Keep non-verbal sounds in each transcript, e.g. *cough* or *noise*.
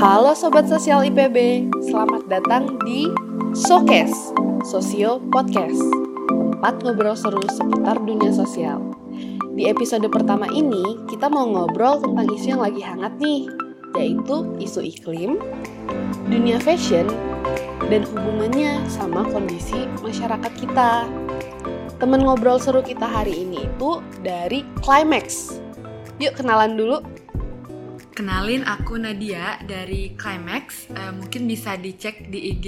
Halo Sobat Sosial IPB, selamat datang di Showcase, Sosio Podcast, tempat ngobrol seru seputar dunia sosial. Di episode pertama ini, kita mau ngobrol tentang isu yang lagi hangat nih, yaitu isu iklim, dunia fashion, dan hubungannya sama kondisi masyarakat kita. Temen ngobrol seru kita hari ini itu dari Climax. Yuk kenalan dulu. Kenalin aku Nadia dari Climax. Uh, mungkin bisa dicek di IG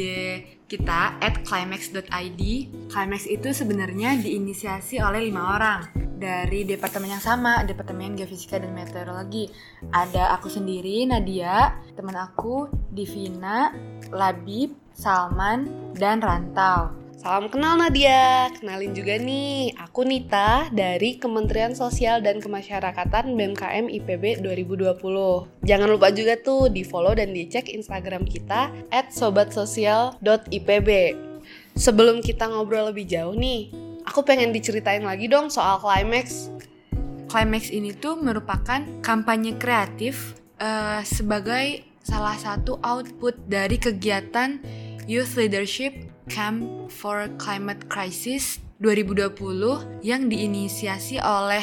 kita at climax.id. Climax itu sebenarnya diinisiasi oleh lima orang dari departemen yang sama, departemen geofisika dan meteorologi. Ada aku sendiri, Nadia, teman aku, Divina, Labib, Salman, dan Rantau. Salam kenal Nadia, kenalin juga nih, aku Nita dari Kementerian Sosial dan Kemasyarakatan BMKM IPB 2020. Jangan lupa juga tuh di follow dan dicek Instagram kita at sobatsosial.ipb. Sebelum kita ngobrol lebih jauh nih, aku pengen diceritain lagi dong soal Climax. Climax ini tuh merupakan kampanye kreatif uh, sebagai salah satu output dari kegiatan Youth Leadership Camp for Climate Crisis 2020 yang diinisiasi oleh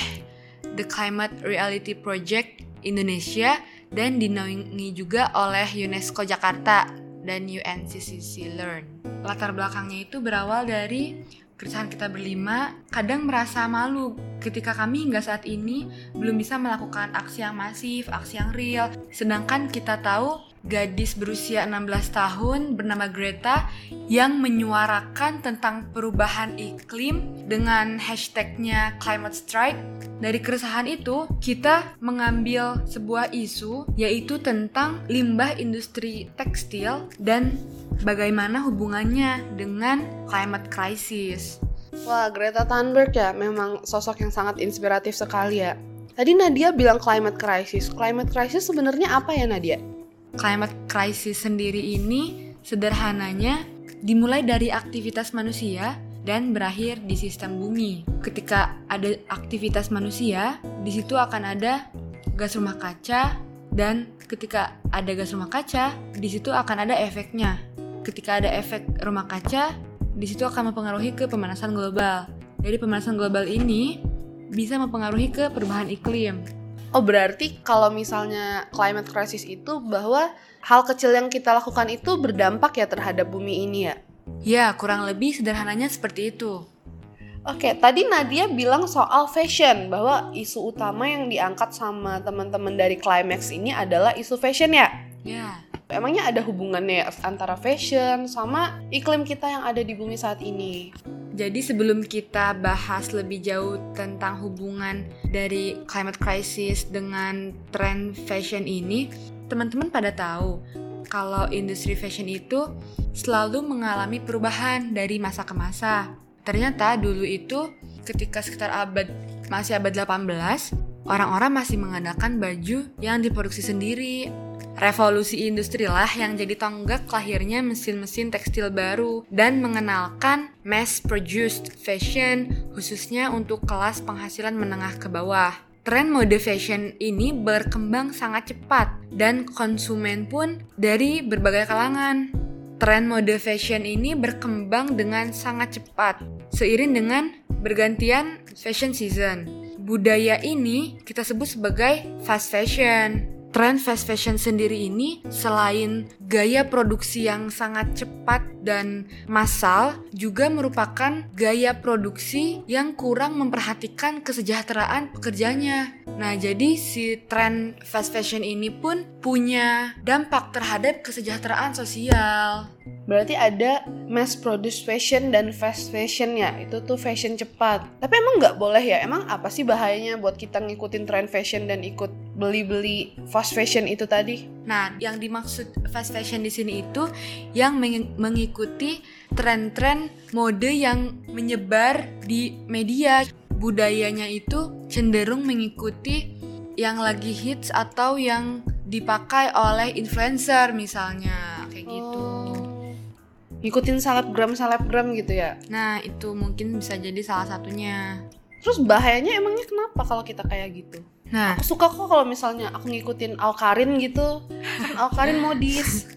The Climate Reality Project Indonesia dan dinaungi juga oleh UNESCO Jakarta dan UNCCC Learn. Latar belakangnya itu berawal dari keresahan kita berlima kadang merasa malu ketika kami hingga saat ini belum bisa melakukan aksi yang masif, aksi yang real. Sedangkan kita tahu gadis berusia 16 tahun bernama Greta yang menyuarakan tentang perubahan iklim dengan hashtagnya climate strike. Dari keresahan itu, kita mengambil sebuah isu yaitu tentang limbah industri tekstil dan bagaimana hubungannya dengan climate crisis. Wah, Greta Thunberg ya memang sosok yang sangat inspiratif sekali ya. Tadi Nadia bilang climate crisis. Climate crisis sebenarnya apa ya Nadia? Climate crisis sendiri ini sederhananya dimulai dari aktivitas manusia dan berakhir di sistem bumi. Ketika ada aktivitas manusia, di situ akan ada gas rumah kaca dan ketika ada gas rumah kaca, di situ akan ada efeknya. Ketika ada efek rumah kaca, di situ akan mempengaruhi ke pemanasan global. Jadi pemanasan global ini bisa mempengaruhi ke perubahan iklim. Oh berarti kalau misalnya climate crisis itu bahwa hal kecil yang kita lakukan itu berdampak ya terhadap bumi ini ya? Ya, kurang lebih sederhananya seperti itu. Oke, tadi Nadia bilang soal fashion bahwa isu utama yang diangkat sama teman-teman dari Climax ini adalah isu fashion ya? Ya. Emangnya ada hubungannya antara fashion sama iklim kita yang ada di bumi saat ini? Jadi sebelum kita bahas lebih jauh tentang hubungan dari climate crisis dengan tren fashion ini, teman-teman pada tahu kalau industri fashion itu selalu mengalami perubahan dari masa ke masa. Ternyata dulu itu ketika sekitar abad masih abad 18, orang-orang masih mengadakan baju yang diproduksi sendiri Revolusi industri lah yang jadi tonggak lahirnya mesin-mesin tekstil baru dan mengenalkan mass-produced fashion khususnya untuk kelas penghasilan menengah ke bawah. Tren mode fashion ini berkembang sangat cepat dan konsumen pun dari berbagai kalangan. Tren mode fashion ini berkembang dengan sangat cepat seiring dengan bergantian fashion season. Budaya ini kita sebut sebagai fast fashion tren fast fashion sendiri ini selain gaya produksi yang sangat cepat dan massal juga merupakan gaya produksi yang kurang memperhatikan kesejahteraan pekerjanya. Nah, jadi si tren fast fashion ini pun punya dampak terhadap kesejahteraan sosial. Berarti ada mass produce fashion dan fast fashion ya. Itu tuh fashion cepat. Tapi emang nggak boleh ya? Emang apa sih bahayanya buat kita ngikutin tren fashion dan ikut beli-beli fast fashion itu tadi? Nah, yang dimaksud fast fashion di sini itu yang mengikuti tren-tren mode yang menyebar di media. Budayanya itu cenderung mengikuti yang lagi hits atau yang dipakai oleh influencer misalnya kayak gitu. Oh ngikutin selebgram selebgram gitu ya nah itu mungkin bisa jadi salah satunya terus bahayanya emangnya kenapa kalau kita kayak gitu Nah, Aku suka kok kalau misalnya aku ngikutin Alkarin gitu. Kan Alkarin modis.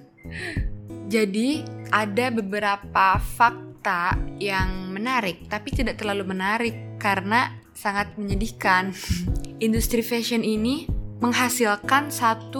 *laughs* jadi ada beberapa fakta yang menarik, tapi tidak terlalu menarik karena sangat menyedihkan. *laughs* Industri fashion ini menghasilkan 1,2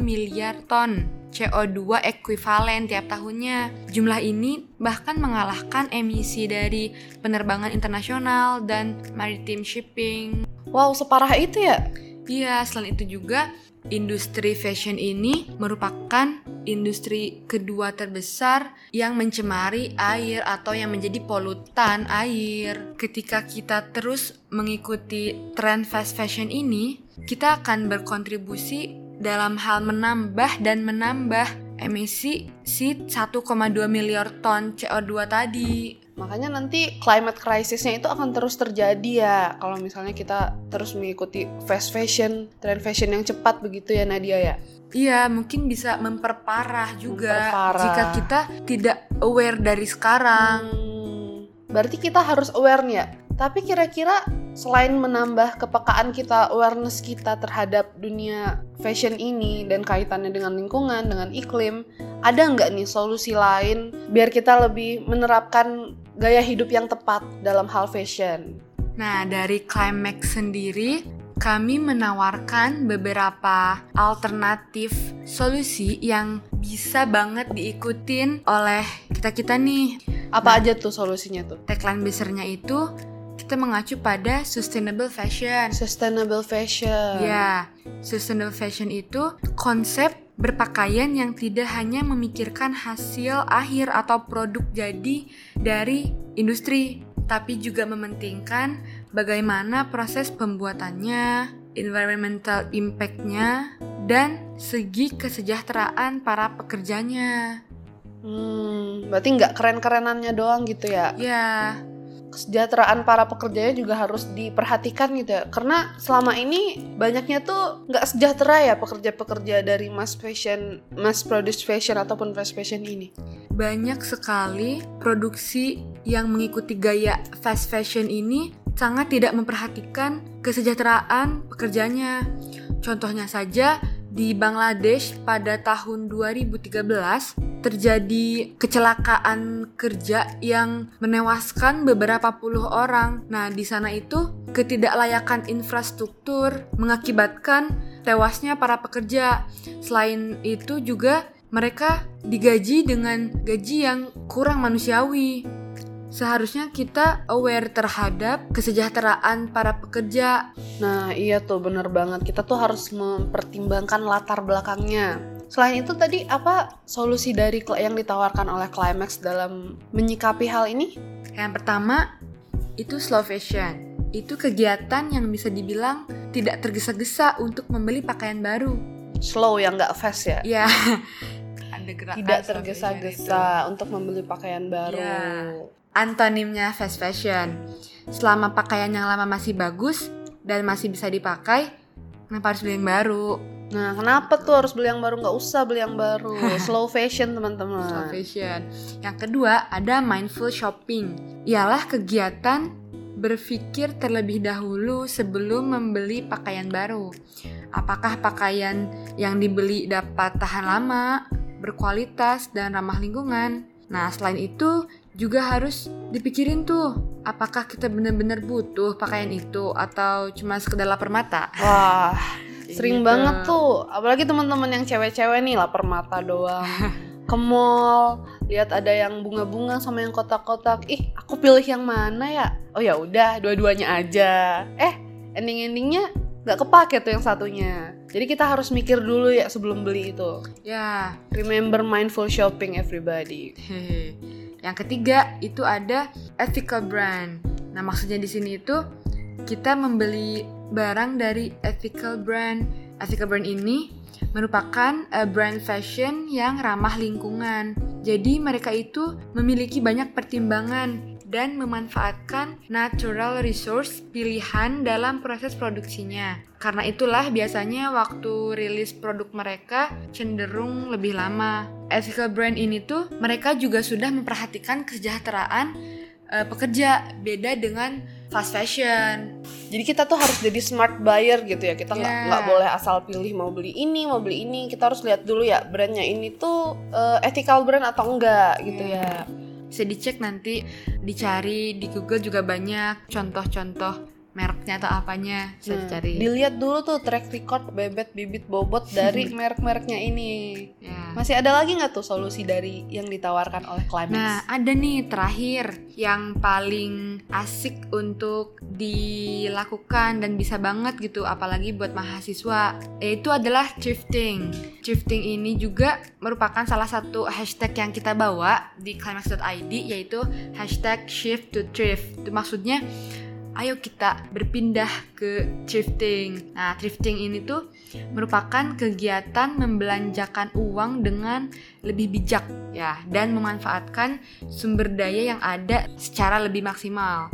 miliar ton CO2 ekuivalen tiap tahunnya. Jumlah ini bahkan mengalahkan emisi dari penerbangan internasional dan maritime shipping. Wow, separah itu ya? Iya, selain itu juga industri fashion ini merupakan industri kedua terbesar yang mencemari air atau yang menjadi polutan air. Ketika kita terus mengikuti tren fast fashion ini, kita akan berkontribusi dalam hal menambah dan menambah emisi si 1,2 miliar ton CO2 tadi. Makanya nanti climate crisisnya itu akan terus terjadi ya kalau misalnya kita terus mengikuti fast fashion, tren fashion yang cepat begitu ya Nadia ya. Iya, mungkin bisa memperparah juga Memperparah. jika kita tidak aware dari sekarang. Hmm, berarti kita harus aware nih ya. Tapi kira-kira selain menambah kepekaan kita, awareness kita terhadap dunia fashion ini dan kaitannya dengan lingkungan, dengan iklim, ada nggak nih solusi lain biar kita lebih menerapkan gaya hidup yang tepat dalam hal fashion? Nah, dari Climax sendiri, kami menawarkan beberapa alternatif solusi yang bisa banget diikutin oleh kita-kita nih. Apa aja tuh solusinya tuh? Tagline besarnya itu kita mengacu pada sustainable fashion. Sustainable fashion. Ya, sustainable fashion itu konsep berpakaian yang tidak hanya memikirkan hasil akhir atau produk jadi dari industri, tapi juga mementingkan bagaimana proses pembuatannya, environmental impact-nya, dan segi kesejahteraan para pekerjanya. Hmm, berarti nggak keren-kerenannya doang gitu ya? Ya, kesejahteraan para pekerjanya juga harus diperhatikan gitu ya karena selama ini banyaknya tuh nggak sejahtera ya pekerja-pekerja dari mass fashion mass produce fashion ataupun fast fashion ini banyak sekali produksi yang mengikuti gaya fast fashion ini sangat tidak memperhatikan kesejahteraan pekerjanya. Contohnya saja di Bangladesh pada tahun 2013 terjadi kecelakaan kerja yang menewaskan beberapa puluh orang. Nah, di sana itu ketidaklayakan infrastruktur mengakibatkan tewasnya para pekerja. Selain itu juga mereka digaji dengan gaji yang kurang manusiawi. Seharusnya kita aware terhadap kesejahteraan para pekerja. nah iya tuh bener banget kita tuh harus mempertimbangkan latar belakangnya selain itu tadi apa solusi dari yang ditawarkan oleh Climax dalam menyikapi hal ini Yang pertama itu slow fashion. Itu kegiatan yang bisa dibilang tidak tergesa-gesa untuk membeli pakaian baru. slow yang nggak fast ya Ya, *laughs* ada gerakan tidak tergesa-gesa untuk membeli pakaian baru Ya. Antonimnya fast fashion. Selama pakaian yang lama masih bagus dan masih bisa dipakai, kenapa harus beli yang baru? Nah, kenapa tuh harus beli yang baru? Nggak usah beli yang baru. *laughs* Slow fashion, teman-teman. Slow fashion. Yang kedua, ada mindful shopping. Ialah kegiatan berpikir terlebih dahulu sebelum membeli pakaian baru. Apakah pakaian yang dibeli dapat tahan lama, berkualitas, dan ramah lingkungan? Nah, selain itu juga harus dipikirin tuh, apakah kita benar-benar butuh pakaian itu atau cuma sekedar lapar mata? Wah, sering Gitu. banget tuh. Apalagi teman-teman yang cewek-cewek nih lapar mata doang. *laughs* Ke mall, lihat ada yang bunga-bunga sama yang kotak-kotak. Ih, aku pilih yang mana ya? Oh ya udah, dua-duanya aja. Eh, ending-endingnya nggak kepake tuh yang satunya. Jadi kita harus mikir dulu ya sebelum beli itu. Ya, Remember mindful shopping everybody. Yang ketiga itu ada ethical brand. Nah, maksudnya di sini itu kita membeli barang dari ethical brand. Ethical brand ini merupakan eh, brand fashion yang ramah lingkungan. Jadi mereka itu memiliki banyak pertimbangan dan memanfaatkan natural resource pilihan dalam proses produksinya. Karena itulah biasanya waktu rilis produk mereka cenderung lebih lama. Ethical brand ini tuh mereka juga sudah memperhatikan kesejahteraan eh, pekerja, beda dengan fast fashion. Jadi kita tuh harus jadi smart buyer gitu ya. Kita nggak Yeah. nggak boleh asal pilih mau beli ini, mau beli ini. Kita harus lihat dulu ya brandnya ini tuh eh, ethical brand atau enggak gitu Yeah. ya. Bisa dicek nanti, dicari di Google juga banyak contoh-contoh mereknya atau apanya bisa Nah, dicari. dilihat dulu tuh track record bebet bibit bobot dari *laughs* merek-mereknya ini. Ya. Masih ada lagi nggak tuh solusi dari yang ditawarkan oleh Climax? Nah, ada nih terakhir yang paling asik untuk dilakukan dan bisa banget gitu apalagi buat mahasiswa yaitu adalah thrifting. Thrifting ini juga merupakan salah satu hashtag yang kita bawa di climax.id yaitu hashtag shift to thrift. Itu maksudnya ayo kita berpindah ke thrifting. Nah, thrifting ini tuh merupakan kegiatan membelanjakan uang dengan lebih bijak ya dan memanfaatkan sumber daya yang ada secara lebih maksimal.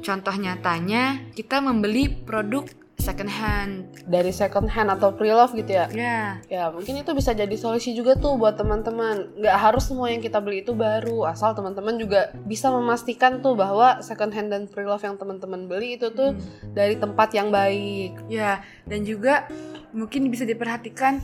Contoh nyatanya, kita membeli produk second hand. dari second hand atau pre-love gitu ya? Ya, Ya mungkin itu bisa jadi solusi juga tuh buat teman-teman. Nggak harus semua yang kita beli itu baru, asal teman-teman juga bisa memastikan tuh bahwa second hand dan pre-love yang teman-teman beli itu tuh dari tempat yang baik. ya dan juga mungkin bisa diperhatikan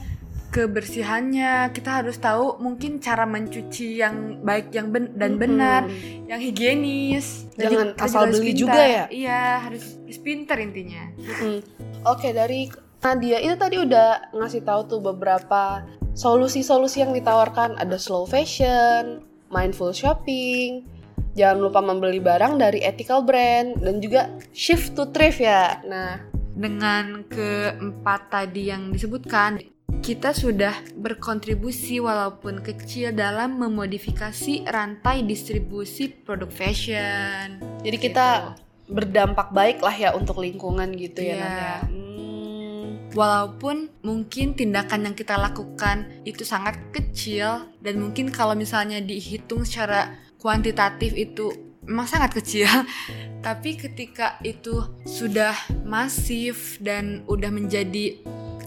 kebersihannya. Kita harus tahu mungkin cara mencuci yang baik yang ben- dan benar. Mm-mm. yang higienis Jangan kita asal beli pintar. juga ya? iya harus, harus pintar intinya Mm-mm. Oke dari Nadia itu tadi udah ngasih tahu tuh beberapa solusi-solusi yang ditawarkan. Ada slow fashion, mindful shopping, jangan lupa membeli barang dari ethical brand dan juga shift to thrift ya. Nah dengan keempat tadi yang disebutkan kita sudah berkontribusi walaupun kecil dalam memodifikasi rantai distribusi produk fashion Jadi kita berdampak baik lah ya untuk lingkungan gitu ya. Iya. Nadia. Hmm, walaupun mungkin tindakan yang kita lakukan itu sangat kecil dan mungkin kalau misalnya dihitung secara kuantitatif itu memang sangat kecil *laughs* tapi ketika itu sudah masif dan udah menjadi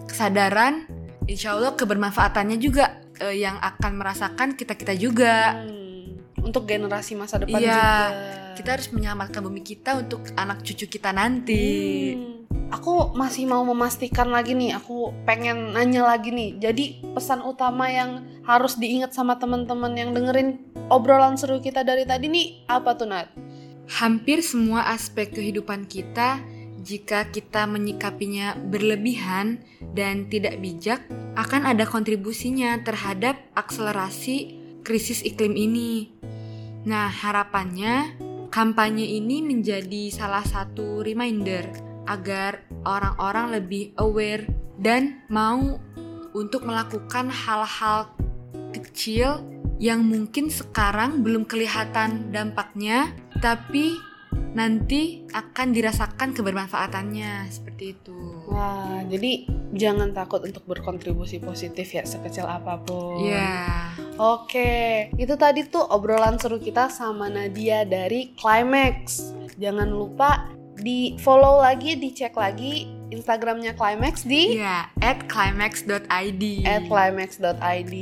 kesadaran insya Allah kebermanfaatannya juga eh, yang akan merasakan kita kita juga hmm, untuk generasi masa depan Iya, juga. kita harus menyelamatkan bumi kita untuk anak cucu kita nanti Hmm. Aku masih mau memastikan lagi nih, aku pengen nanya lagi nih. Jadi pesan utama yang harus diingat sama teman-teman yang dengerin obrolan seru kita dari tadi nih apa tuh Nat? Hampir semua aspek kehidupan kita, jika kita menyikapinya berlebihan dan tidak bijak, akan ada kontribusinya terhadap akselerasi krisis iklim ini. Nah, harapannya kampanye ini menjadi salah satu reminder agar orang-orang lebih aware dan mau untuk melakukan hal-hal kecil yang mungkin sekarang belum kelihatan dampaknya, tapi nanti akan dirasakan kebermanfaatannya seperti itu. Wah, jadi jangan takut untuk berkontribusi positif ya sekecil apa pun. Ya, Oke, itu tadi tuh obrolan seru kita sama Nadia dari Climax. Jangan lupa di follow lagi, dicek lagi Instagramnya Climax di ya at climax.id. at climax.id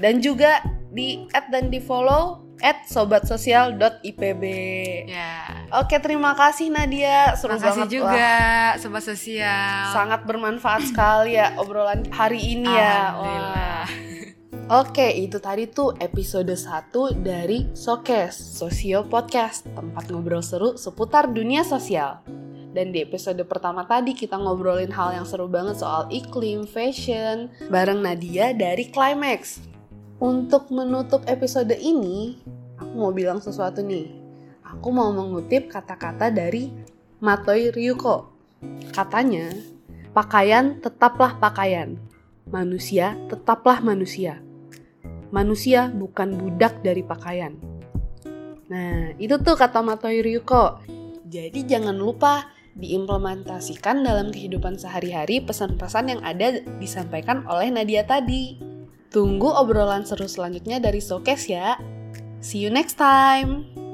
dan juga di add dan di follow at sobatsosial.ipb. Ya. Oke, terima kasih Nadia. Seru Terima kasih banget juga lah. sobat sosial. Sangat bermanfaat sekali ya obrolan hari ini ya. Wah. Oke, itu tadi tuh episode 1 dari Sokes, Sosio Podcast, tempat ngobrol seru seputar dunia sosial. Dan di episode pertama tadi kita ngobrolin hal yang seru banget soal iklim, fashion, bareng Nadia dari Climax. Untuk menutup episode ini, aku mau bilang sesuatu nih. Aku mau mengutip kata-kata dari Matoi Ryuko. Katanya, pakaian tetaplah pakaian. Manusia tetaplah manusia. Manusia bukan budak dari pakaian. Nah, itu tuh kata Matoi Ryuko. Jadi jangan lupa diimplementasikan dalam kehidupan sehari-hari pesan-pesan yang ada disampaikan oleh Nadia tadi. Tunggu obrolan seru selanjutnya dari Showcase ya. See you next time.